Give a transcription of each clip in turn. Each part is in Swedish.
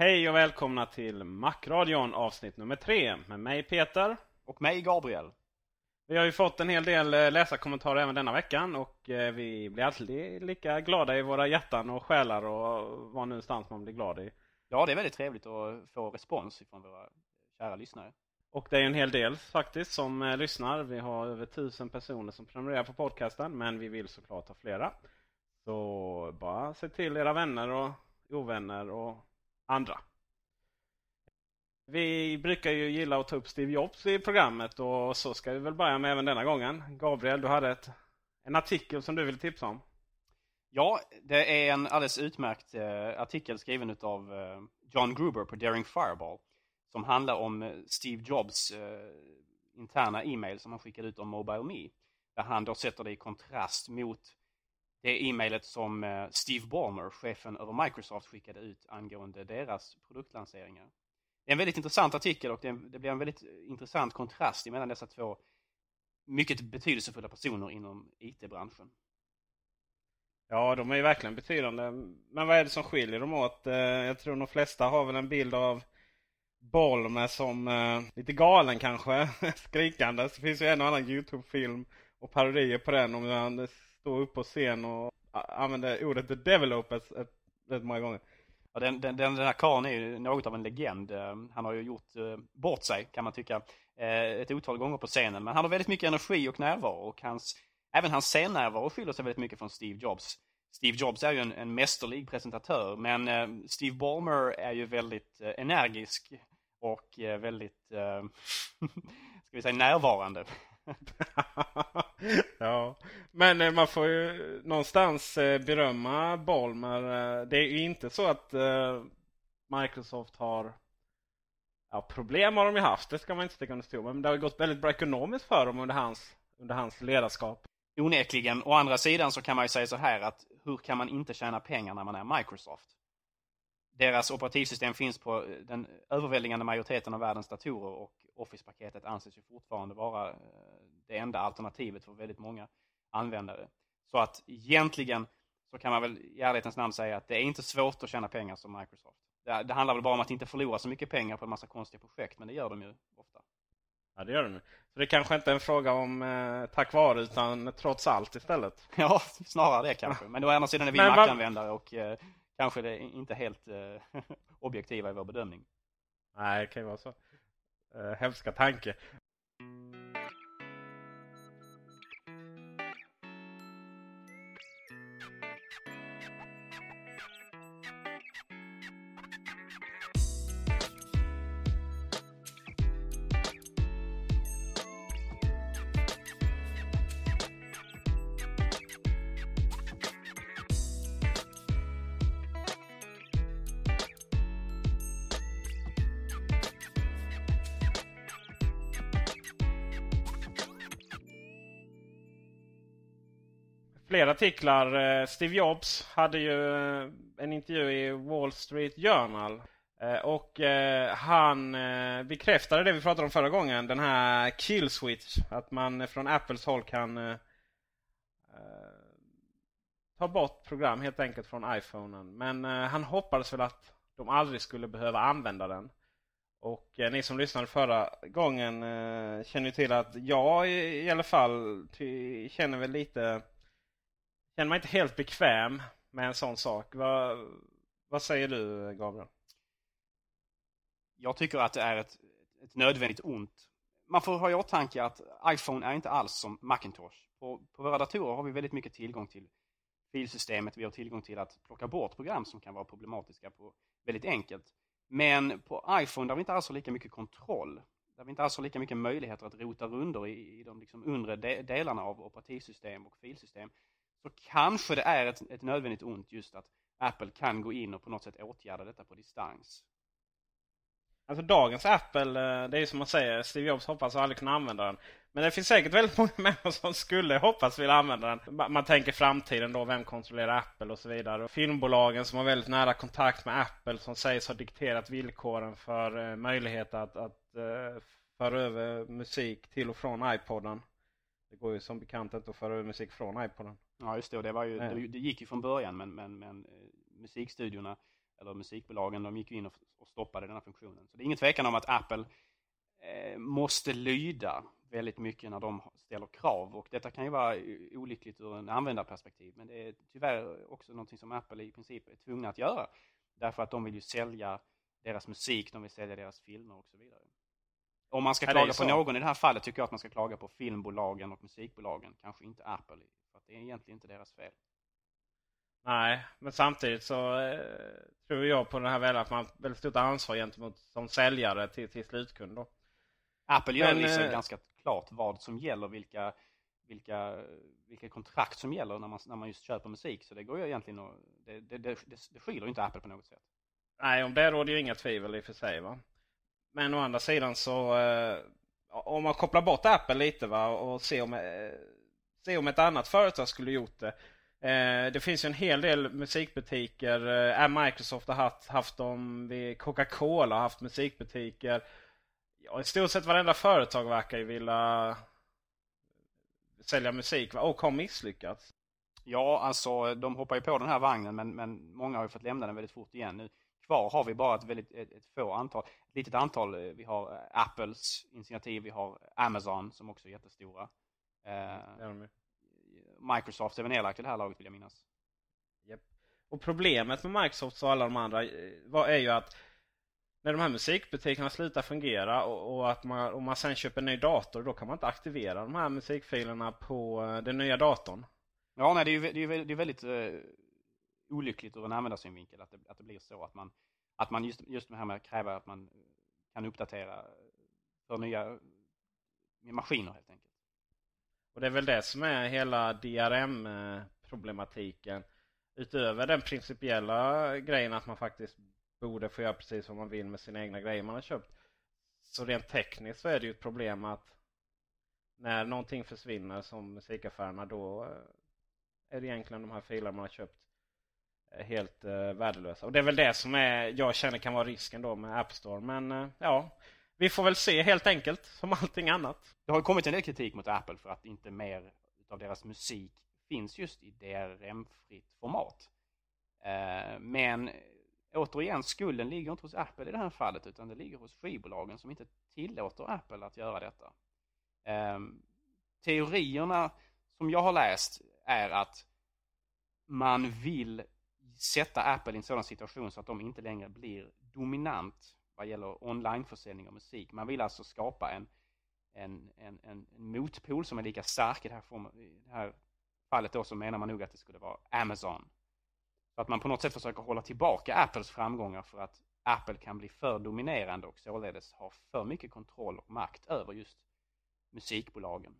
Hej och välkomna till Macradion avsnitt nummer tre med mig Peter. Och mig Gabriel. Vi har ju fått en hel del eh, läsarkommentarer även denna veckan och eh, vi blir alltid lika glada i våra hjärtan och själar och var någonstans man blir glad i. Ja, det är väldigt trevligt att få respons från våra kära lyssnare. Och det är en hel del faktiskt som eh, lyssnar. Vi har över tusen personer som prenumererar på podcasten men vi vill såklart ha flera. Så bara se till era vänner och ovänner och andra. Vi brukar ju gilla att ta upp Steve Jobs i programmet och så ska vi väl börja med även denna gången. Gabriel, du hade ett, en artikel som du ville tipsa om. Ja, det är en alldeles utmärkt eh, artikel skriven av eh, John Gruber på Daring Fireball. Som handlar om eh, Steve Jobs eh, interna e-mail som han skickade ut om Mobile Me. Där han då sätter det i kontrast mot det e-mailet som eh, Steve Ballmer, chefen över Microsoft, skickade ut angående deras produktlanseringar. Det är en väldigt intressant artikel och det, det blir en väldigt eh, intressant kontrast mellan dessa två mycket betydelsefulla personer inom IT-branschen. Ja, de är ju verkligen betydande. Men vad är det som skiljer dem åt? Eh, jag tror de flesta har väl en bild av Bolme som eh, lite galen kanske, skrikande. Det finns ju en och annan Youtube-film och parodier på den om han Stå upp på scen och använda ordet the developers rätt många gånger. Ja, den, den, den här karln är ju något av en legend. Eh, han har ju gjort eh, bort sig kan man tycka eh, ett otal gånger på scenen. Men han har väldigt mycket energi och närvaro och hans, även hans scennärvaro skiljer sig väldigt mycket från Steve Jobs. Steve Jobs är ju en, en mästerlig presentatör men eh, Steve Ballmer är ju väldigt eh, energisk och eh, väldigt, eh, ska vi säga närvarande. ja, men eh, man får ju någonstans eh, berömma Balmer. Eh, det är ju inte så att Microsoft har Ja, problem har de ju haft, det ska man inte sticka under stol Men det har gått väldigt bra ekonomiskt för dem under hans, under hans ledarskap. Onekligen. Å andra sidan så kan man ju säga så här att hur kan man inte tjäna pengar när man är Microsoft? Deras operativsystem finns på den överväldigande majoriteten av världens datorer och Office-paketet anses ju fortfarande vara eh, det enda alternativet för väldigt många användare. Så att egentligen så kan man väl i ärlighetens namn säga att det är inte svårt att tjäna pengar som Microsoft. Det, det handlar väl bara om att inte förlora så mycket pengar på en massa konstiga projekt, men det gör de ju ofta. Ja, det gör de. Så det kanske inte är en fråga om eh, tack vare utan trots allt istället. Ja, snarare det kanske. Men å andra sidan är vi Mac-användare och eh, kanske det är inte helt eh, objektiva i vår bedömning. Nej, det kan ju vara så. Eh, hemska tanke. Flera artiklar. Eh, Steve Jobs hade ju eh, en intervju i Wall Street Journal. Eh, och han bekräftade det vi pratade om förra gången. Den här kill switch. Att man från Apples håll kan ta bort program helt enkelt från iPhonen. Men han hoppades väl att de aldrig skulle behöva använda den. Och eh, ni som lyssnade förra gången eh, känner till att jag i, i alla fall ty, känner väl lite... Känner mig inte helt bekväm med en sån sak. Vad, vad säger du Gabriel? Jag tycker att det är ett, ett nödvändigt ont. Man får ha i åtanke att iPhone är inte alls som Macintosh. På, på våra datorer har vi väldigt mycket tillgång till filsystemet. Vi har tillgång till att plocka bort program som kan vara problematiska på väldigt enkelt. Men på iPhone där vi inte alls har lika mycket kontroll, där vi inte alls har lika mycket möjligheter att rota rundor i, i de liksom undre de delarna av operativsystem och filsystem, så kanske det är ett, ett nödvändigt ont just att Apple kan gå in och på något sätt åtgärda detta på distans. Alltså dagens Apple, eh, det är som man säger, Steve Jobs hoppas aldrig kunna använda den. Men det finns säkert väldigt många människor som skulle hoppas vilja använda den. Man tänker framtiden då, vem kontrollerar Apple och så vidare. Filmbolagen som har väldigt nära kontakt med Apple som sägs ha dikterat villkoren för eh, möjlighet att, att eh, föra över musik till och från iPoden. Det går ju som bekant inte att föra över musik från iPoden. Ja just det, det, var ju, det, det gick ju från början men, men, men musikstudiorna eller musikbolagen, de gick in och, och stoppade den här funktionen. Så det är ingen tvekan om att Apple eh, måste lyda väldigt mycket när de ställer krav och detta kan ju vara olyckligt ur en användarperspektiv men det är tyvärr också någonting som Apple i princip är tvungna att göra. Därför att de vill ju sälja deras musik, de vill sälja deras filmer och så vidare. Om man ska klaga på någon i det här fallet tycker jag att man ska klaga på filmbolagen och musikbolagen, kanske inte Apple. Det är egentligen inte deras fel. Nej, men samtidigt så eh, tror jag på det här väl att man har väldigt stort ansvar gentemot som säljare till, till slutkund. Då. Apple gör men, liksom eh, ganska klart vad som gäller, vilka, vilka, vilka kontrakt som gäller när man, när man just köper musik. Så det går ju egentligen att, det, det, det, det skiljer inte Apple på något sätt. Nej, om det råder ju inga tvivel i och för sig. Va? Men å andra sidan så eh, om man kopplar bort Apple lite va, och ser om, Se om ett annat företag skulle gjort det Eh, det finns ju en hel del musikbutiker. Eh, Microsoft har haft, haft dem. Coca-Cola har haft musikbutiker. Ja, I stort sett varenda företag verkar ju vilja sälja musik och har misslyckats. Ja, alltså de hoppar ju på den här vagnen men, men många har ju fått lämna den väldigt fort igen. Nu kvar har vi bara ett väldigt ett, ett få antal, ett litet antal. Eh, vi har eh, Apples initiativ, vi har Amazon som också är jättestora. Eh, Microsoft är väl nedlagt i det här laget vill jag minnas. Yep. Och problemet med Microsoft och alla de andra eh, var, är ju att när de här musikbutikerna slutar fungera och, och att man, om man sen köper en ny dator då kan man inte aktivera de här musikfilerna på uh, den nya datorn. Ja, nej, det är ju det är, det är väldigt uh, olyckligt ur en användarsynvinkel att det, att det blir så att man, att man just, just det här med att kräva att man kan uppdatera för nya maskiner helt enkelt. Och det är väl det som är hela DRM-problematiken. Utöver den principiella grejen att man faktiskt borde få göra precis vad man vill med sina egna grejer man har köpt. Så rent tekniskt så är det ju ett problem att när någonting försvinner som musikaffärerna då eh, är det egentligen de här filerna man har köpt eh, helt eh, värdelösa. Och det är väl det som är, jag känner kan vara risken då med App Store. Men eh, ja, vi får väl se helt enkelt, som allting annat. Det har kommit en del kritik mot Apple för att inte mer av deras musik finns just i DRM-fritt format. Eh, men eh, återigen, skulden ligger inte hos Apple i det här fallet utan det ligger hos skivbolagen som inte tillåter Apple att göra detta. Ehm, teorierna som jag har läst är att man vill sätta Apple i en sådan situation så att de inte längre blir dominant vad gäller onlineförsäljning av musik. Man vill alltså skapa en, en, en, en, motpol som är lika stark i det här, form, i det här fallet då så menar man nog att det skulle vara Amazon. Så att man på något sätt försöker hålla tillbaka Apples framgångar för att Apple kan bli för dominerande och således ha för mycket kontroll och makt över just musikbolagen.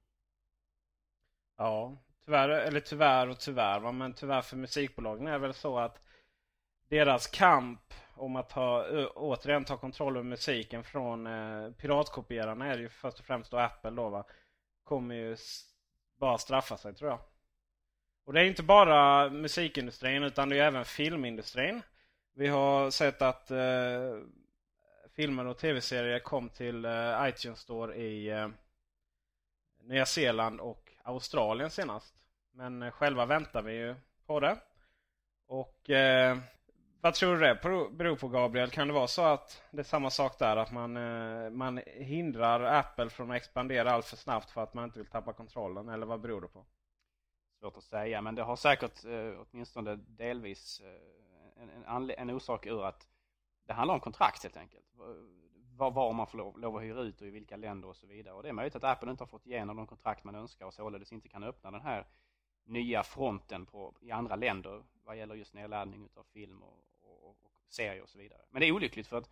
Ja, tyvärr, eller tyvärr och tyvärr. Men tyvärr för musikbolagen är det väl så att deras kamp om att ha, återigen ta kontroll över musiken från eh, piratkopierarna är det ju först och främst då Apple då va. Kommer ju bara straffa sig tror jag. Och det är inte bara musikindustrin utan det är även filmindustrin. Vi har sett att eh, filmer och tv-serier kom till eh, iTunes Store i eh, Nya Zeeland och Australien senast. Men eh, själva väntar vi ju på det. Och eh, vad tror du det beror på Gabriel? Kan det vara så att det är samma sak där? Att man, eh, man hindrar Apple från att expandera allt för snabbt för att man inte vill tappa kontrollen? Eller vad beror det på? Svårt att säga, men det har säkert eh, åtminstone delvis eh, en, en, en orsak ur att det handlar om kontrakt helt enkelt. Var, var man får lov, lov att hyra ut och i vilka länder och så vidare. Och det är möjligt att Apple inte har fått igenom de kontrakt man önskar och således inte kan öppna den här nya fronten på, i andra länder vad gäller just nedladdning av film och, serier och så vidare. Men det är olyckligt för att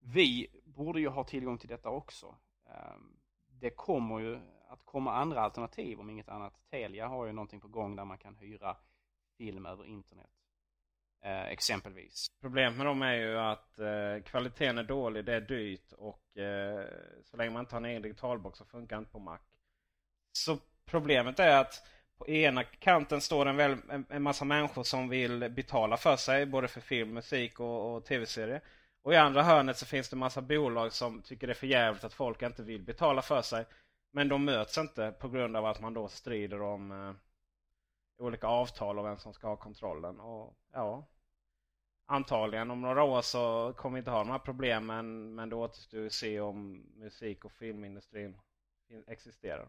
vi borde ju ha tillgång till detta också. Ehm, det kommer ju att komma andra alternativ om inget annat. Telia har ju någonting på gång där man kan hyra film över internet. Eh, exempelvis. Problemet med dem är ju att eh, kvaliteten är dålig, det är dyrt och eh, så länge man inte har en egen digitalbox så funkar det inte på Mac. Så problemet är att på ena kanten står en, väl, en, en massa människor som vill betala för sig, både för film, musik och, och tv-serier. Och i andra hörnet så finns det en massa bolag som tycker det är för jävligt att folk inte vill betala för sig. Men de möts inte på grund av att man då strider om eh, olika avtal och vem som ska ha kontrollen. Och ja, Antagligen om några år så kommer vi inte ha de här problemen. Men då återstår att se om musik och filmindustrin existerar.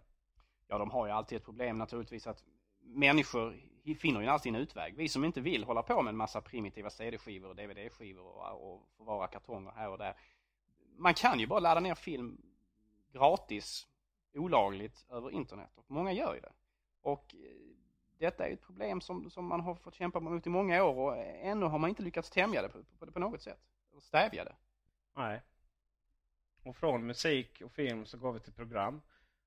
Ja, de har ju alltid ett problem naturligtvis att människor finner ju alltid en utväg. Vi som inte vill hålla på med en massa primitiva CD-skivor och DVD-skivor och, och förvara kartonger här och där. Man kan ju bara ladda ner film gratis, olagligt, över internet. Och många gör ju det. Och eh, detta är ett problem som, som man har fått kämpa mot i många år och ännu har man inte lyckats tämja det på, på, på något sätt. Stävja det. Nej. Och från musik och film så går vi till program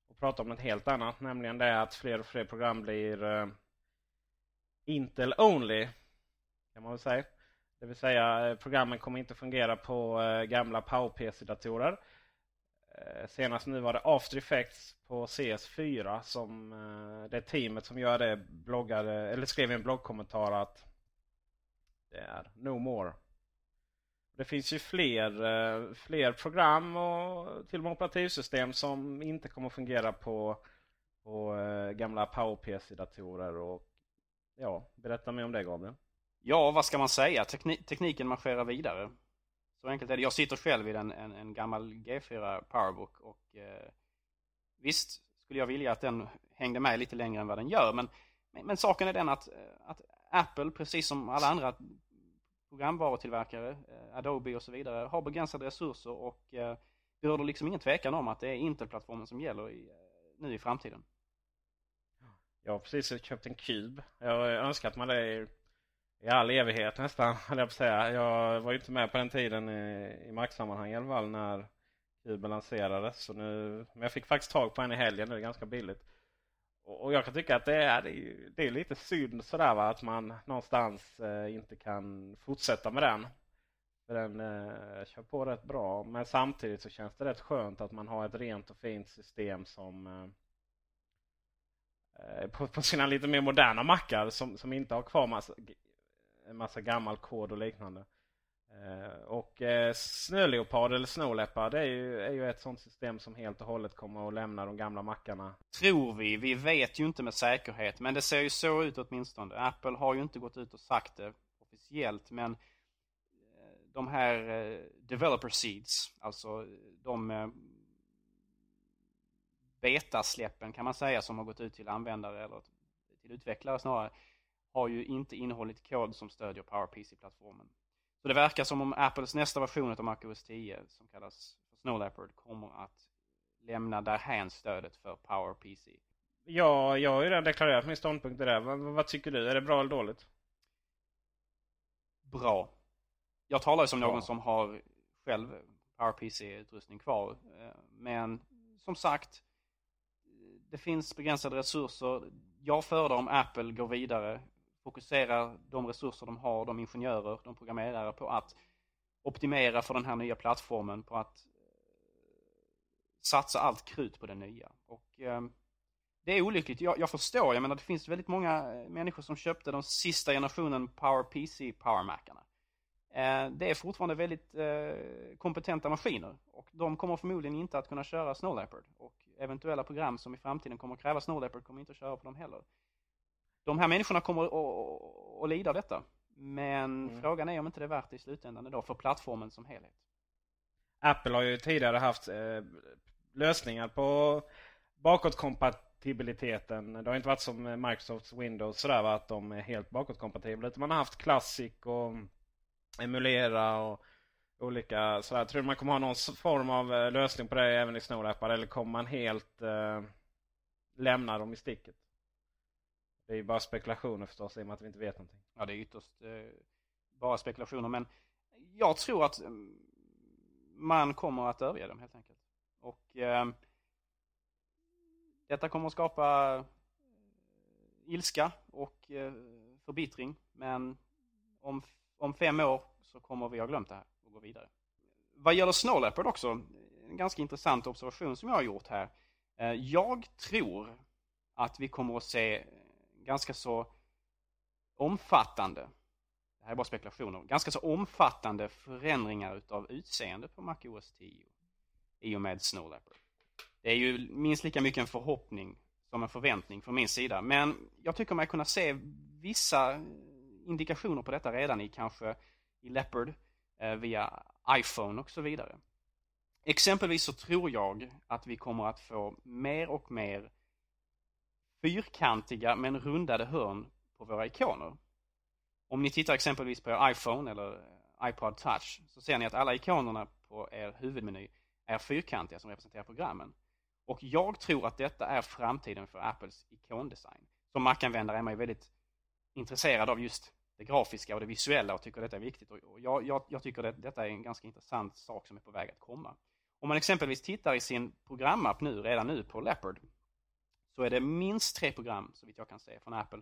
och prata om något helt annat. Nämligen det att fler och fler program blir eh, Intel Only. Kan man väl säga. Det vill säga eh, programmen kommer inte fungera på eh, gamla PowerPC-datorer. Eh, senast nu var det After Effects på CS4 som eh, det teamet som gör det bloggade, eller skrev i en bloggkommentar att det är no more. Det finns ju fler, eh, fler program och till och med operativsystem som inte kommer att fungera på, på eh, gamla PowerPC-datorer. Och, ja, berätta mer om det Gabriel. Ja, vad ska man säga? Tekni tekniken marscherar vidare. Så enkelt är det. Jag sitter själv i en, en, en gammal G4 Powerbook och eh, visst skulle jag vilja att den hängde med lite längre än vad den gör. Men, men, men saken är den att, eh, att Apple, precis som alla andra programvarutillverkare, eh, Adobe och så vidare, har begränsade resurser och eh, det råder liksom ingen tvekan om att det är Intel-plattformen som gäller i, eh, nu i framtiden. Jag har precis köpt en kub. Jag har önskat mig det i, i all evighet nästan, höll jag på att säga. Jag var ju inte med på den tiden i, i Mac-sammanhang i alla fall när kuben lanserades. Så nu, men jag fick faktiskt tag på en i helgen, det är ganska billigt. Och jag kan tycka att det är, det är lite synd sådär va, att man någonstans eh, inte kan fortsätta med den. För den eh, kör på rätt bra. Men samtidigt så känns det rätt skönt att man har ett rent och fint system som eh, eh på, på, sina lite mer moderna mackar som, som inte har kvar massa, en massa gammal kod och liknande. Eh, och eh, Snöleopard eller Snowleopard är ju, är ju ett sånt system som helt och hållet kommer att lämna de gamla mackarna. Tror vi. Vi vet ju inte med säkerhet. Men det ser ju så ut åtminstone. Apple har ju inte gått ut och sagt det officiellt. Men eh, de här eh, developer seeds, alltså de eh, betasläppen kan man säga som har gått ut till användare eller till utvecklare snarare har ju inte innehållit kod som stödjer PowerPC-plattformen. Så det verkar som om Apples nästa version av MacOS 10 som kallas Snow Leopard kommer att lämna därhän stödet för PowerPC. Ja, jag har ju redan deklarerat min ståndpunkt det. Vad, vad, tycker du? Är det bra eller dåligt? Bra. Jag talar ju som någon som har själv PowerPC-utrustning kvar. Eh, men som sagt, det finns begränsade resurser. Jag föredrar om Apple går vidare fokuserar de resurser de har, de ingenjörer, de programmerare på att optimera för den här nya plattformen, på att eh, satsa allt krut på det nya. Och eh, det är olyckligt. Jag, jag, förstår, jag menar det finns väldigt många eh, människor som köpte den sista generationen Power PC Eh, det är fortfarande väldigt eh, kompetenta maskiner och de kommer förmodligen inte att kunna köra Snow Leopard och eventuella program som i framtiden kommer att kräva Snow Leopard kommer inte att köra på dem heller. De här människorna kommer att, att, lida av detta. Men mm. frågan är om inte det är värt det i slutändan då för plattformen som helhet. Apple har ju tidigare haft eh, lösningar på bakåtkompatibiliteten. Det har inte varit som Microsofts Windows sådär va, att de är helt bakåtkompatibla. Utan man har haft Classic och emulera och olika sådär. Tror du man kommer ha någon form av eh, lösning på det även i Snowlappar? Eller kommer man helt eh, lämna dem i sticket? Det är ju bara spekulationer förstås i och med att vi inte vet någonting. Ja, det är ytterst eh, bara spekulationer. Men jag tror att mm, man kommer att överge dem helt enkelt. Och eh, detta kommer att skapa eh, ilska och eh, förbittring. Men om, om fem år så kommer vi ha glömt det här och gå vidare. Vad gäller Snow Leopard också, en ganska intressant observation som jag har gjort här. Eh, jag tror att vi kommer att se ganska så omfattande, det här är bara spekulationer, ganska så omfattande förändringar utav utseende på MacOS 10 i och med Snow Leopard. Det är ju minst lika mycket en förhoppning som en förväntning från min sida. Men jag tycker mig kunna se vissa indikationer på detta redan i kanske i Leopard, eh, via iPhone och så vidare. Exempelvis så tror jag att vi kommer att få mer och mer fyrkantiga men rundade hörn på våra ikoner. Om ni tittar exempelvis på er iPhone eller eh, iPod Touch så ser ni att alla ikonerna på er huvudmeny är fyrkantiga som representerar programmen. Och jag tror att detta är framtiden för Apples ikondesign. Som Mac-användare är man ju väldigt intresserad av just det grafiska och det visuella och tycker detta är viktigt. Och jag, jag, jag tycker att detta är en ganska intressant sak som är på väg att komma. Om man exempelvis tittar i sin programapp nu, redan nu på Leopard, så är det minst tre program, så vitt jag kan se, från Apple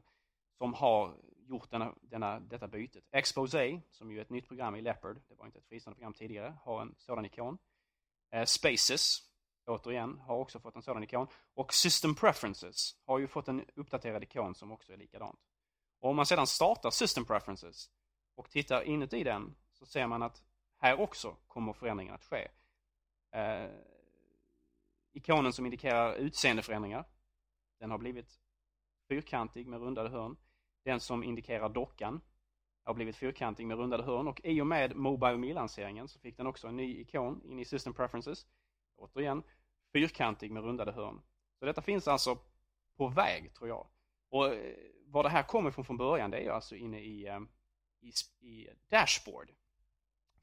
som har gjort denna, denna, detta bytet. Expose, som ju är ett nytt program i Leopard, det var inte ett fristående program tidigare, har en sådan ikon. Eh, Spaces, återigen, har också fått en sådan ikon. Och System Preferences har ju fått en uppdaterad ikon som också är likadant. Och om man sedan startar System Preferences och tittar inuti den så ser man att här också kommer förändringar att ske. Eh, ikonen som indikerar utseendeförändringar, den har blivit fyrkantig med rundade hörn. Den som indikerar dockan har blivit fyrkantig med rundade hörn och i och med Mobile Me-lanseringen så fick den också en ny ikon in i System Preferences. Återigen, fyrkantig med rundade hörn. Så detta finns alltså på väg, tror jag. Och eh, var det här kommer ifrån från början, det är ju alltså inne i, eh, i, i Dashboard.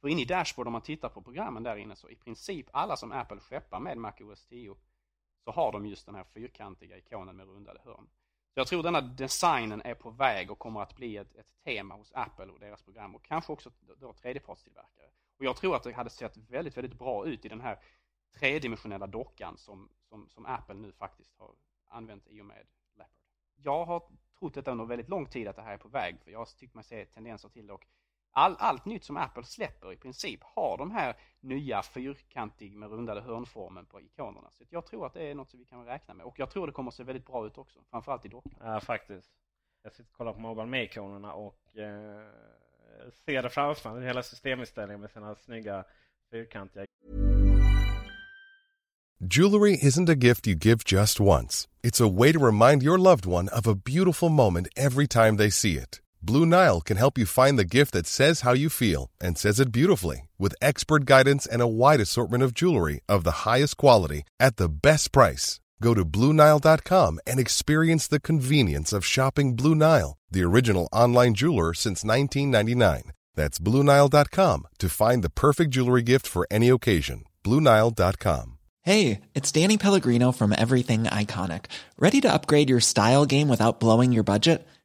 För inne i Dashboard, om man tittar på programmen där inne, så i princip alla som Apple skeppar med MacOS 10 så har de just den här fyrkantiga ikonen med rundade hörn. Så jag tror denna designen är på väg och kommer att bli ett, ett tema hos Apple och deras program och kanske också då tredjepartstillverkare. Och jag tror att det hade sett väldigt, väldigt bra ut i den här tredimensionella dockan som, som, som Apple nu faktiskt har använt i och med Leopard. Jag har trott detta under väldigt lång tid att det här är på väg för jag har tyckt mig se tendenser till det och all, allt nytt som Apple släpper i princip har de här nya fyrkantig med rundade hörnformen på ikonerna. Så jag tror att det är något som vi kan räkna med. Och jag tror det kommer att se väldigt bra ut också. Framförallt i dockan. Ja, faktiskt. Jag sitter och kollar på Mobile Me-ikonerna och eh, ser det framför mig. Hela systeminställningen med sina snygga fyrkantiga. Jewelry isn't a gift you give just once. It's a way to remind your loved one of a beautiful moment every time they see it. Blue Nile can help you find the gift that says how you feel and says it beautifully with expert guidance and a wide assortment of jewelry of the highest quality at the best price. Go to BlueNile.com and experience the convenience of shopping Blue Nile, the original online jeweler since 1999. That's BlueNile.com to find the perfect jewelry gift for any occasion. BlueNile.com. Hey, it's Danny Pellegrino from Everything Iconic. Ready to upgrade your style game without blowing your budget?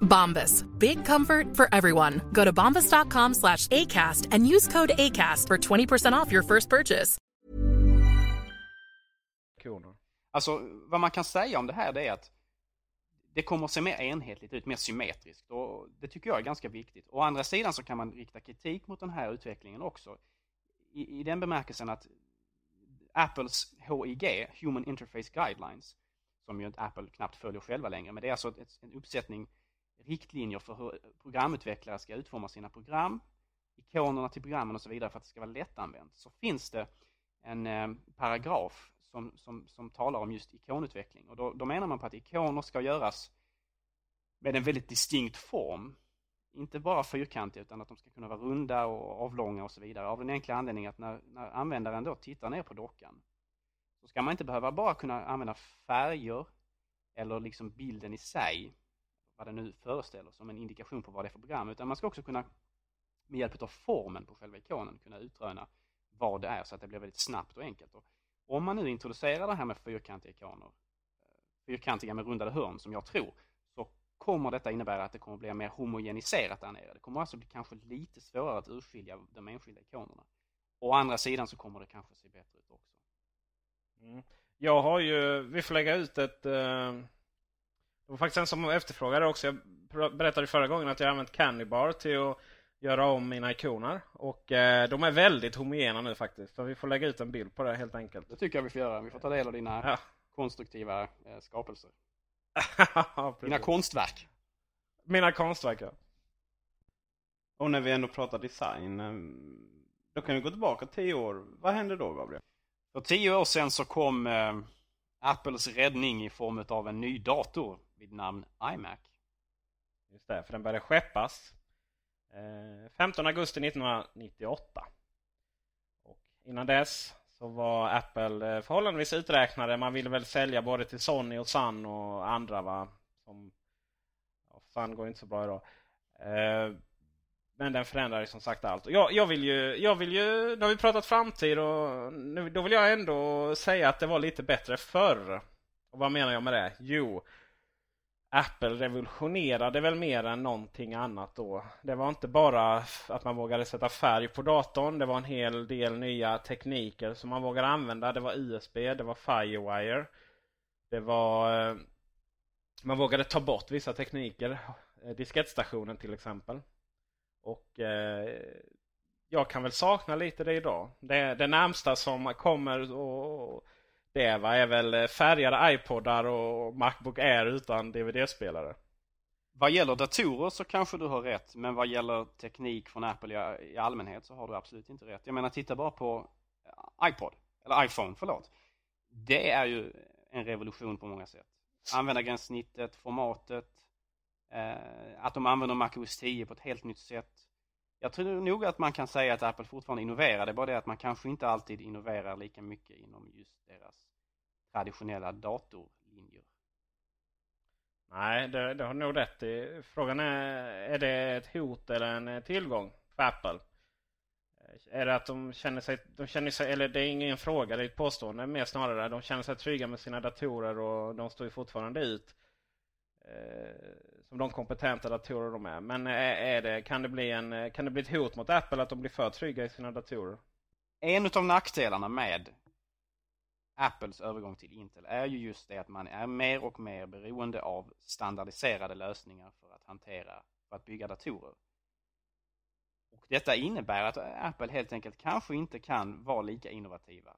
Bombas. Big comfort for everyone. Go to bombas.com slash ACAST and use code ACAST for 20% off your first purchase. Alltså, vad man kan säga om det här det är att det kommer att se mer enhetligt ut, mer symmetriskt och det tycker jag är ganska viktigt. Å andra sidan så kan man rikta kritik mot den här utvecklingen också. I, i den bemärkelsen att Apples HIG, Human Interface Guidelines, som ju inte Apple knappt följer själva längre, men det är alltså ett, en uppsättning riktlinjer för hur programutvecklare ska utforma sina program, ikonerna till programmen och så vidare för att det ska vara lättanvänt. Så finns det en eh, paragraf som, som, som talar om just ikonutveckling. Och då, då menar man på att ikoner ska göras med en väldigt distinkt form. Inte bara fyrkantiga utan att de ska kunna vara runda och avlånga och så vidare. Av den enkla anledningen att när, när användaren då tittar ner på dockan så ska man inte behöva bara kunna använda färger eller liksom bilden i sig, vad den nu föreställer, som en indikation på vad det är för program. Utan man ska också kunna med hjälp av formen på själva ikonen kunna utröna vad det är så att det blir väldigt snabbt och enkelt. Och om man nu introducerar det här med fyrkantiga ikoner, eh, fyrkantiga med rundade hörn som jag tror, så kommer detta innebära att det kommer bli mer homogeniserat där nere. Det kommer alltså bli kanske lite svårare att urskilja de enskilda ikonerna. Å andra sidan så kommer det kanske se bättre ut också. Mm. Jag har ju, vi får lägga ut ett... Eh, det var faktiskt en som efterfrågade också. Jag berättade förra gången att jag använt Candybar till att göra om mina ikoner. Och eh, de är väldigt homogena nu faktiskt. Så vi får lägga ut en bild på det helt enkelt. Det tycker jag vi får göra. Vi får ta del av dina Ja. konstruktiva eh, skapelser. Ja, Dina konstverk. Mina konstverk ja. Och när vi ändå pratar design. eh, Då kan vi gå tillbaka tio år. Vad hände då Gabriel? För tio år sedan så kom eh, Apples räddning i form av en ny dator vid namn iMac. Just det, för den började skeppas eh, 15 augusti 1998. Och innan dess så var Apple eh, förhållandevis uträknade. Man ville väl sälja både till Sony och Sun och andra va. Som, ja, Sun går inte så bra idag. Eh, men den förändrar som sagt allt. Jag, jag, vill ju, jag vill ju, nu har vi pratat framtid och nu, då vill jag ändå säga att det var lite bättre förr. Och vad menar jag med det? Jo, Apple revolutionerade väl mer än någonting annat då. Det var inte bara att man vågade sätta färg på datorn. Det var en hel del nya tekniker som man vågade använda. Det var USB, det var Firewire. Det var... Eh, man vågade ta bort vissa tekniker. Eh, Diskettstationen till exempel. Och eh, jag kan väl sakna lite det idag. Det, det närmsta som kommer och det va, är väl eh, färgade iPodar och Macbook Air utan DVD-spelare. Vad gäller datorer så kanske du har rätt, men vad gäller teknik från Apple i, allmänhet så har du absolut inte rätt. Jag menar, titta bara på eh, iPod, eller iPhone, förlåt. Det är ju en revolution på många sätt. Användargränssnittet, formatet, eh, att de använder MacOS 10 på ett helt nytt sätt. Jag tror nog att man kan säga att Apple fortfarande innoverar, det är bara det att man kanske inte alltid innoverar lika mycket inom just deras traditionella datorlinjer. Nej, det, det har du nog rätt i. Frågan är, är det ett hot eller en tillgång för Apple? Är det att de känner sig, de känner sig, eller det är ingen fråga, det är ett påstående mer snarare. De känner sig trygga med sina datorer och de står ju fortfarande ut. Eh, som de kompetenta datorer de är. Men eh, är, det, kan, det bli en, eh, kan det bli ett hot mot Apple att de blir för trygga i sina datorer? En av nackdelarna med Apples övergång till Intel är ju just det att man är mer och mer beroende av standardiserade lösningar för att hantera, för att bygga datorer. Och detta innebär att Apple helt enkelt kanske inte kan vara lika innovativa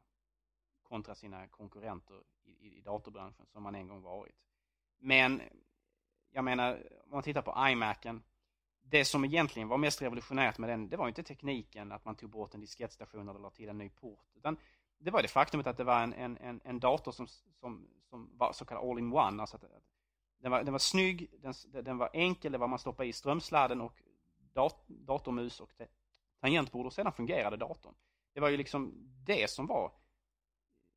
kontra sina konkurrenter i, i datorbranschen som man en gång varit. Men jag menar, om man tittar på iMacen. Det som egentligen var mest revolutionärt med den, det var inte tekniken att man tog bort en diskettstation eller la till en ny port. Utan det var det faktumet att det var en, en, en, en dator som, som, som var så kallad all-in-one. Alltså den, var, den var snygg, den, den var enkel, det var man stoppade i strömsladden och dat, datormus och tangentbord och sedan fungerade datorn. Det var ju liksom det som var,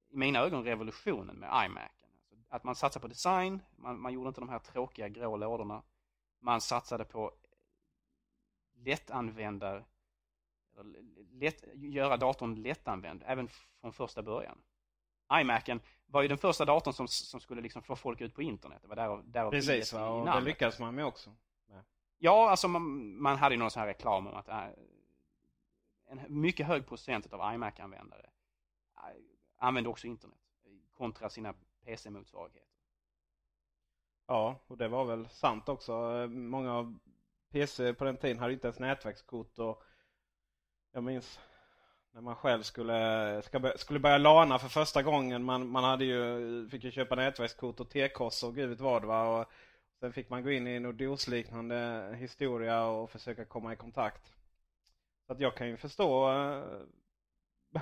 i mina ögon, revolutionen med iMac. Att man satsade på design, man, man gjorde inte de här tråkiga grå lådorna. Man satsade på lättanvändare lätt, göra datorn lättanvänd, även från första början. iMacen var ju den första datorn som, som skulle liksom få folk ut på internet. Det var där, där Precis, och det lyckades man med också. Ja, alltså man, man hade ju någon sån här reklam om att äh, en mycket hög procent av iMac-användare äh, använde också internet kontra sina PC-motsvarigheter. Ja, och det var väl sant också. Många av PC på den tiden hade inte ens nätverkskort och jag minns när man själv skulle, skulle börja lana för första gången. Man, man hade ju, fick ju köpa nätverkskort och T-kors och gud vet vad Va? Och sen fick man gå in i en DOS-liknande historia och försöka komma i kontakt. Så att jag kan ju förstå eh,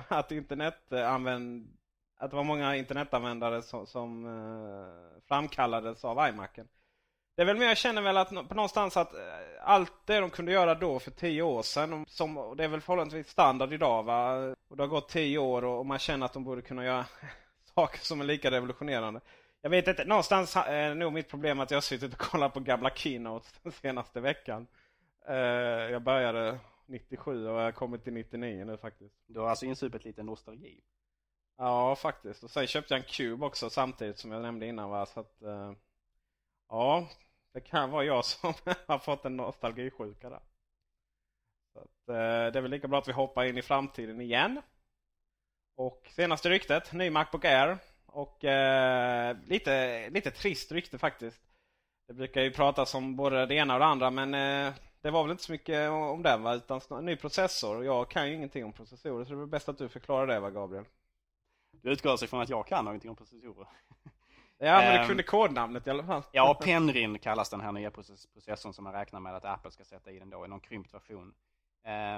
att internetanvändning att det var många internetanvändare som, som eh, framkallades av iMacen. Det är väl mer, jag känner väl att på någonstans att eh, allt det de kunde göra då för tio år sedan, som, det är väl förhållandevis standard idag va. Och det har gått tio år och man känner att de borde kunna göra saker som är lika revolutionerande. Jag vet inte, någonstans är nog mitt problem att jag har suttit och kollat på gamla keynotes den senaste veckan. Eh, jag började 97 och jag har kommit till 99 nu faktiskt. Du har alltså insupit lite nostalgi? Ja, faktiskt. Och sen köpte jag en Cube också samtidigt som jag nämnde innan va. Så att, eh, Ja, det kan vara jag som har fått en nostalgisjuka där. Så att, eh, det är väl lika bra att vi hoppar in i framtiden igen. Och senaste ryktet, ny Macbook Air. Och eh, lite, lite trist rykte faktiskt. Det brukar ju pratas om både det ena och det andra men eh, det var väl inte så mycket om den va? Utan en ny processor. Och jag kan ju ingenting om processorer så det är väl bäst att du förklarar det va Gabriel? Du utgår alltså från att jag kan någonting om processorer? Ja, men du ehm, kunde kodnamnet i alla fall. Ja, Penrin kallas den här nya processorn som man räknar med att Apple ska sätta i den då i någon krympt version.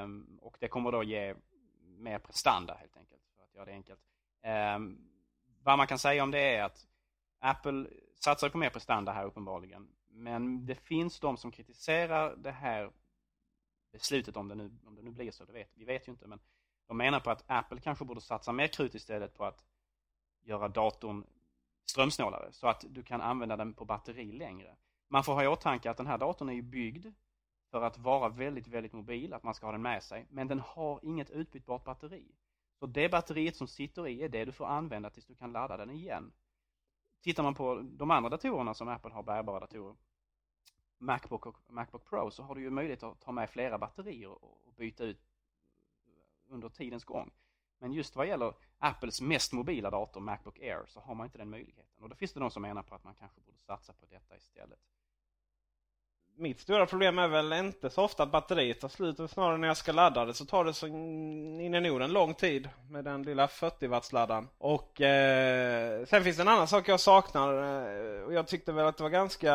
Um, och det kommer då ge mer prestanda helt enkelt, för att göra det enkelt. Um, vad man kan säga om det är att Apple satsar på mer prestanda här uppenbarligen. Men det finns de som kritiserar det här beslutet, om det nu, om det nu blir så, det vet, vi vet ju inte. Men de menar på att Apple kanske borde satsa mer krut istället på att göra datorn strömsnålare så att du kan använda den på batteri längre. Man får ha i åtanke att den här datorn är ju byggd för att vara väldigt, väldigt mobil, att man ska ha den med sig. Men den har inget utbytbart batteri. Så det batteriet som sitter i är det du får använda tills du kan ladda den igen. Tittar man på de andra datorerna som Apple har, bärbara datorer, Macbook och Macbook Pro, så har du ju möjlighet att ta med flera batterier och byta ut under tidens gång. Men just vad gäller Apples mest mobila dator, Macbook Air, så har man inte den möjligheten. Och då finns det de som menar på att man kanske borde satsa på detta istället. Mitt stora problem är väl inte så ofta att batteriet tar slut, snarare när jag ska ladda det så tar det så in i Norden lång tid med den lilla 40 watts laddaren. Och eh, sen finns det en annan sak jag saknar eh, och jag tyckte väl att det var ganska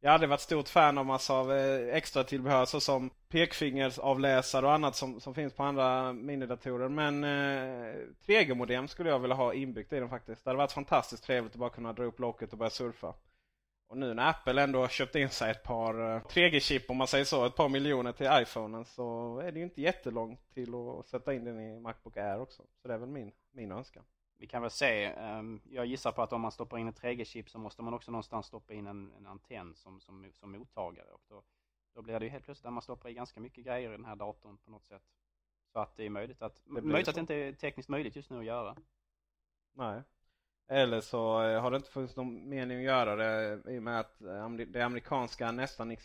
jag har aldrig varit stort fan av massa av eh, extra tillbehör såsom pekfingersavläsare och annat som, som finns på andra minidatorer. Men eh, 3G-modem skulle jag vilja ha inbyggt i den faktiskt. Det hade varit fantastiskt trevligt att bara kunna dra upp locket och börja surfa. Och nu när Apple ändå har köpt in sig ett par eh, 3G-chip om man säger så, ett par miljoner till iPhonen så är det ju inte jättelångt till att sätta in den i Macbook Air också. Så det är väl min, min önskan vi kan väl se, ehm, jag gissar på att om man stoppar in ett 3G-chip så måste man också någonstans stoppa in en, en antenn som, som, som mottagare. Och då Då blir det ju helt plötsligt att man stoppar i ganska mycket grejer i den här datorn på något sätt. Så att det är möjligt att, blir möjligt så. att det inte är tekniskt möjligt just nu att göra. Nej. Eller så eh, har det inte funnits någon mening att göra det i och med att eh, det amerikanska nästan,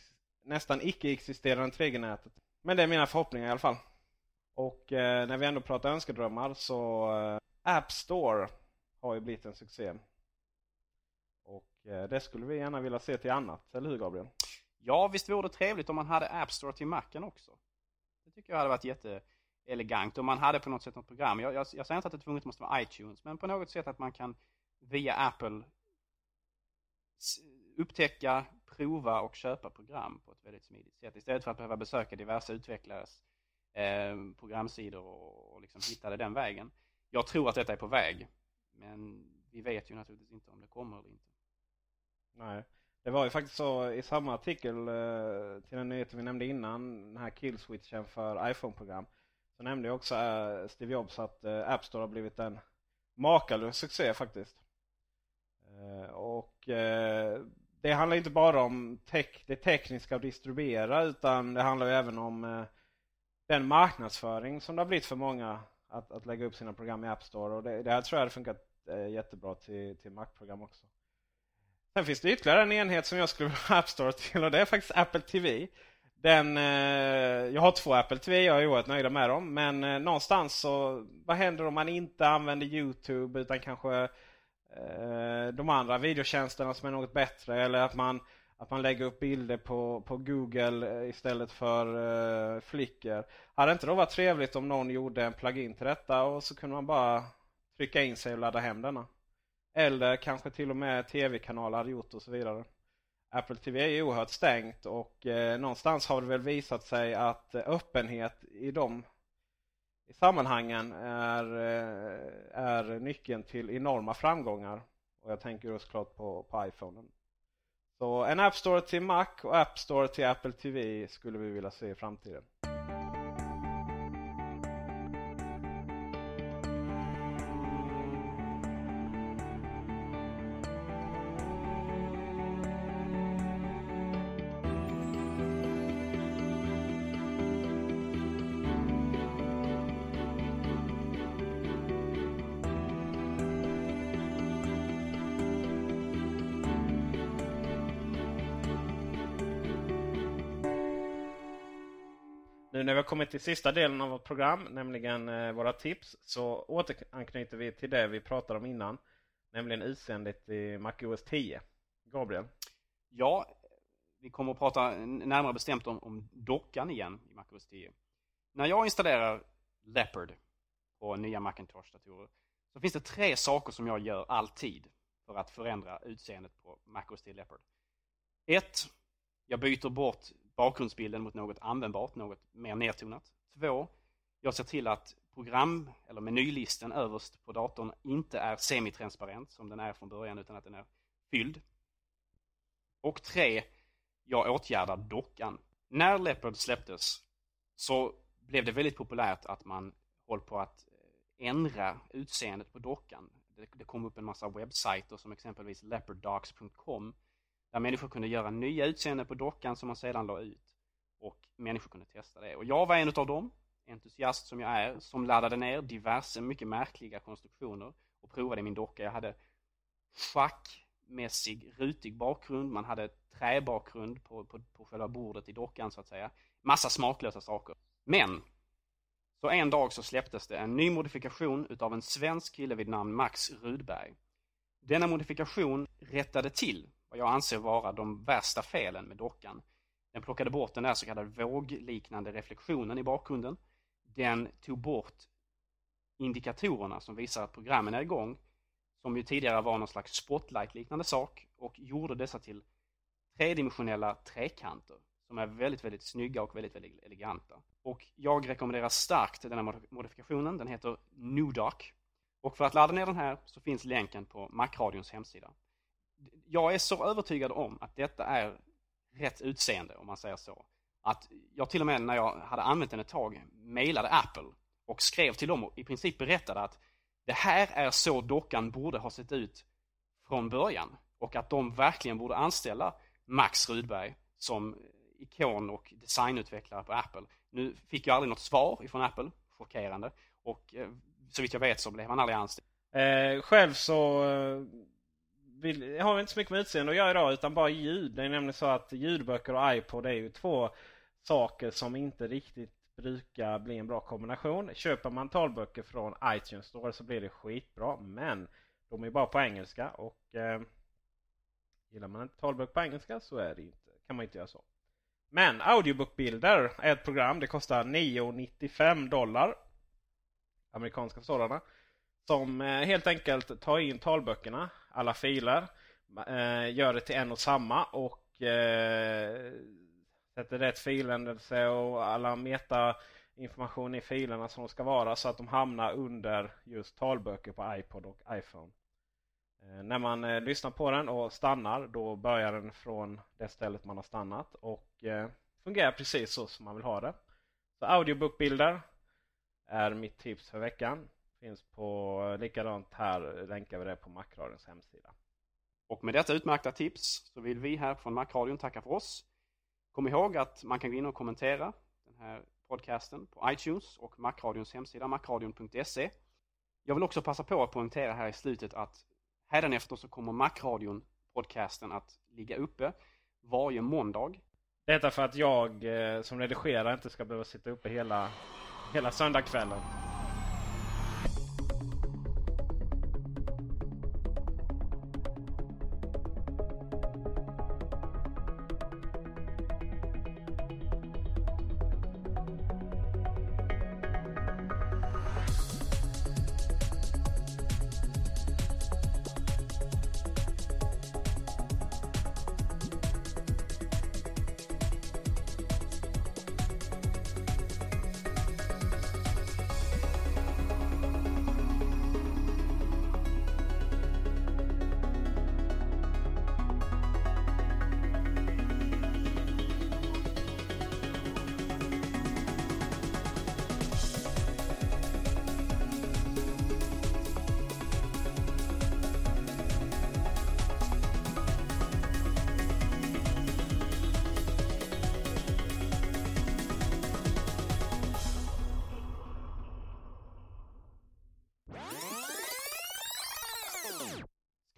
nästan icke-existerande 3G-nätet. Men det är mina förhoppningar i alla fall. Och eh, när vi ändå pratar önskedrömmar så eh, App Store har ju blivit en succé. Och eh, det skulle vi gärna vilja se till annat, eller hur Gabriel? Ja, visst vore det trevligt om man hade App Store till Macen också. Det tycker jag hade varit jätteelegant. Om man hade på något sätt något program. Jag, jag, jag säger inte att det tvunget måste vara iTunes, men på något sätt att man kan via Apple upptäcka, prova och köpa program på ett väldigt smidigt sätt. Istället för att behöva besöka diverse utvecklares eh, programsidor och, och liksom hitta det den vägen. Jag tror att detta är på väg. Men vi vet ju naturligtvis inte om det kommer eller inte. Nej. Det var ju faktiskt så i samma artikel eh, till den nyheten vi nämnde innan, den här killswitchen för iPhone-program. Så nämnde jag också eh, Steve Jobs att eh, App Store har blivit en makalös succé faktiskt. Och det handlar inte bara om tech, det tekniska att distribuera utan det handlar ju även om den marknadsföring som det har blivit för många att, att lägga upp sina program i App Store. Och det, det här tror jag hade funkat eh, jättebra till, till Mac-program också. Sen finns det ytterligare en enhet som jag skulle vilja ha App Store till och det är faktiskt Apple TV. Den, eh, jag har två Apple TV, jag är oerhört nöjd med dem. Men eh, någonstans så, vad händer om man inte använder Youtube utan kanske eh, de andra videotjänsterna som är något bättre? Eller att man, att man lägger upp bilder på, på Google eh, istället för eh, Flickr. Hade inte det varit trevligt om någon gjorde en plugin till detta och så kunde man bara trycka in sig och ladda hem denna? Eller kanske till och med tv-kanaler hade gjort och så vidare. Apple TV är ju oerhört stängt och eh, någonstans har det väl visat sig att eh, öppenhet i de i sammanhangen är, eh, är nyckeln till enorma framgångar. Och jag tänker då såklart på, på iPhonen. Så en App Store till Mac och App Store till Apple TV skulle vi vilja se i framtiden. Kommit till sista delen av vårt program, nämligen eh, våra tips, så återanknyter vi till det vi pratade om innan. Nämligen utseendet i MacOS 10. Gabriel? Ja, vi kommer att prata närmare bestämt om, om dockan igen i MacOS 10. När jag installerar Leopard på nya Macintosh-datorer så finns det tre saker som jag gör alltid för att förändra utseendet på MacOS 10 Leopard. Ett, jag byter bort bakgrundsbilden mot något användbart, något mer nedtonat. Två, jag ser till att program eller menylisten överst på datorn inte är semitransparent som den är från början utan att den är fylld. Och tre, jag åtgärdar dockan. När Leopard släpptes så blev det väldigt populärt att man håller på att eh, ändra utseendet på dockan. Det, det kom upp en massa webbsajter som exempelvis leoparddocs.com där människor kunde göra nya utseenden på dockan som man sedan la ut. Och människor kunde testa det. Och jag var en av dem, entusiast som jag är, som laddade ner diverse mycket märkliga konstruktioner och provade min docka. Jag hade schackmässig rutig bakgrund, man hade träbakgrund på, på, på själva bordet i dockan så att säga. Massa smaklösa saker. Men så en dag så släpptes det en ny modifikation utav en svensk kille vid namn Max Rudberg. Denna modifikation rättade till vad jag anser vara de värsta felen med dockan. Den plockade bort den där så kallade vågliknande reflektionen i bakgrunden. Den tog bort indikatorerna som visar att programmen är igång, som ju tidigare var någon slags spotlight-liknande sak, och gjorde dessa till tredimensionella trekanter som är väldigt, väldigt snygga och väldigt, väldigt eleganta. Och jag rekommenderar starkt den här modifikationen. Den heter NewDoc. Och för att ladda ner den här så finns länken på Macradions hemsida. Jag är så övertygad om att detta är rätt utseende, om man säger så. Att jag till och med när jag hade använt den ett tag mejlade Apple och skrev till dem och i princip berättade att det här är så dockan borde ha sett ut från början. Och att de verkligen borde anställa Max Rudberg som ikon och designutvecklare på Apple. Nu fick jag aldrig något svar ifrån Apple, chockerande. Och eh, så vitt jag vet så blev han aldrig anställd. Eh, själv så eh, vill, jag har inte så mycket med utseende att göra idag utan bara ljud. Det är nämligen så att ljudböcker och iPod är ju två saker som inte riktigt brukar bli en bra kombination. Köper man talböcker från iTunes Store så blir det skitbra. Men de är bara på engelska och eh, gillar man inte talböcker på engelska så är det inte, kan man inte göra så. Men Audiobook Builder är ett program. Det kostar 9,95 dollar. Amerikanska sådana. Som eh, helt enkelt tar in talböckerna, alla filer. Eh, gör det till en och samma och eh, sätter rätt filändelse och alla metainformation i filerna som de ska vara så att de hamnar under just talböcker på iPod och iPhone. Eh, när man eh, lyssnar på den och stannar då börjar den från det stället man har stannat och eh, fungerar precis så som man vill ha det. Så Audiobookbilder är mitt tips för veckan. Finns på likadant här länkar vi det på Macradions hemsida. Och med detta utmärkta tips så vill vi här från Macradion tacka för oss. Kom ihåg att man kan gå in och kommentera den här podcasten på iTunes och Macradions hemsida macradion.se. Jag vill också passa på att poängtera här i slutet att hädanefter så kommer Macradion podcasten att ligga uppe varje måndag. Detta för att jag eh, som redigerar inte ska behöva sitta uppe hela, hela söndagskvällen.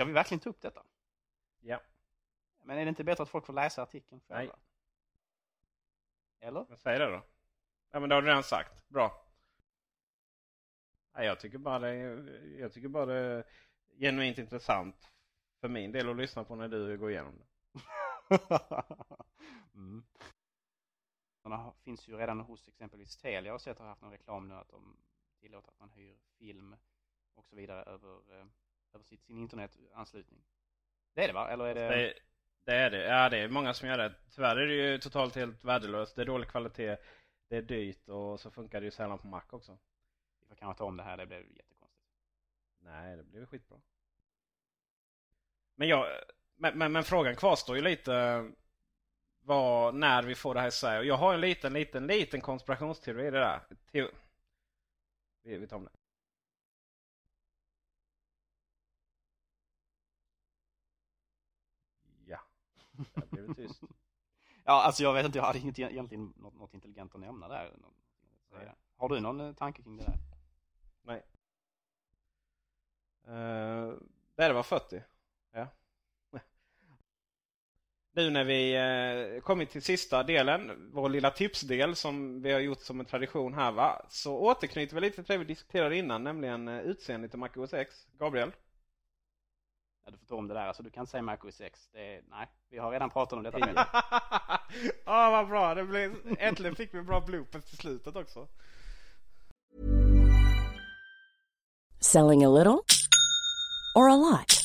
Ska vi verkligen ta upp detta? Ja. Men är det inte bättre att folk får läsa artikeln själva? Nej. Eller? Säg det då. Ja men det har du redan sagt. Bra. Nej, jag tycker bara det jag tycker bara det är genuint intressant för min del att lyssna på när du går igenom det. mm. Sådana finns ju redan hos exempelvis Telia. Jag har sett har haft någon reklam nu att de tillåter att man hyr film och så vidare över, eh, över sitt, sin internetanslutning. Det är det va? Eller är det... det... Det är det. Ja, det är många som gör det. Tyvärr är det ju totalt helt värdelöst. Det är dålig kvalitet. Det är dyrt och så funkar det ju sällan på Mac också. Vi får kanske ta om det här. Det blev jättekonstigt. Nej, det blev skitbra. Men, jag, men, men, men, frågan kvarstår ju lite vad, när vi får det här i Sverige. Jag har en liten, liten, liten konspirationsteori i det där. Vi, vi tar om det. Ja, det blev tyst. ja, alltså jag vet inte. Jag hade inget, egentligen något, något intelligent att nämna där. Har du någon eh, tanke kring det där? Nej. Uh, det var 40. Ja. Nu när vi eh, kommit till sista delen, vår lilla tipsdel som vi har gjort som en tradition här va. Så återknyter vi lite till det vi diskuterade innan, nämligen utseendet i MacOS X. Gabriel? Ja, du får ta om det där. Alltså, du kan inte säga MacOS X. Det är, nej, vi har redan pratat om detta. Ja, ah, vad bra. Det blev, äntligen fick vi en bra bloopers till slutet också. Selling a little or a lot?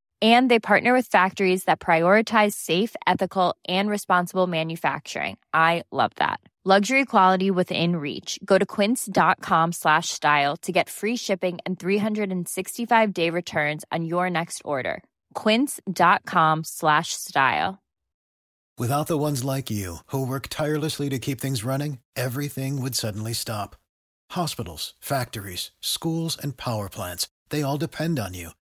And they partner with factories that prioritize safe, ethical, and responsible manufacturing. I love that. Luxury quality within reach. Go to quince.com slash style to get free shipping and 365 day returns on your next order. Quince.com slash style. Without the ones like you, who work tirelessly to keep things running, everything would suddenly stop. Hospitals, factories, schools, and power plants, they all depend on you.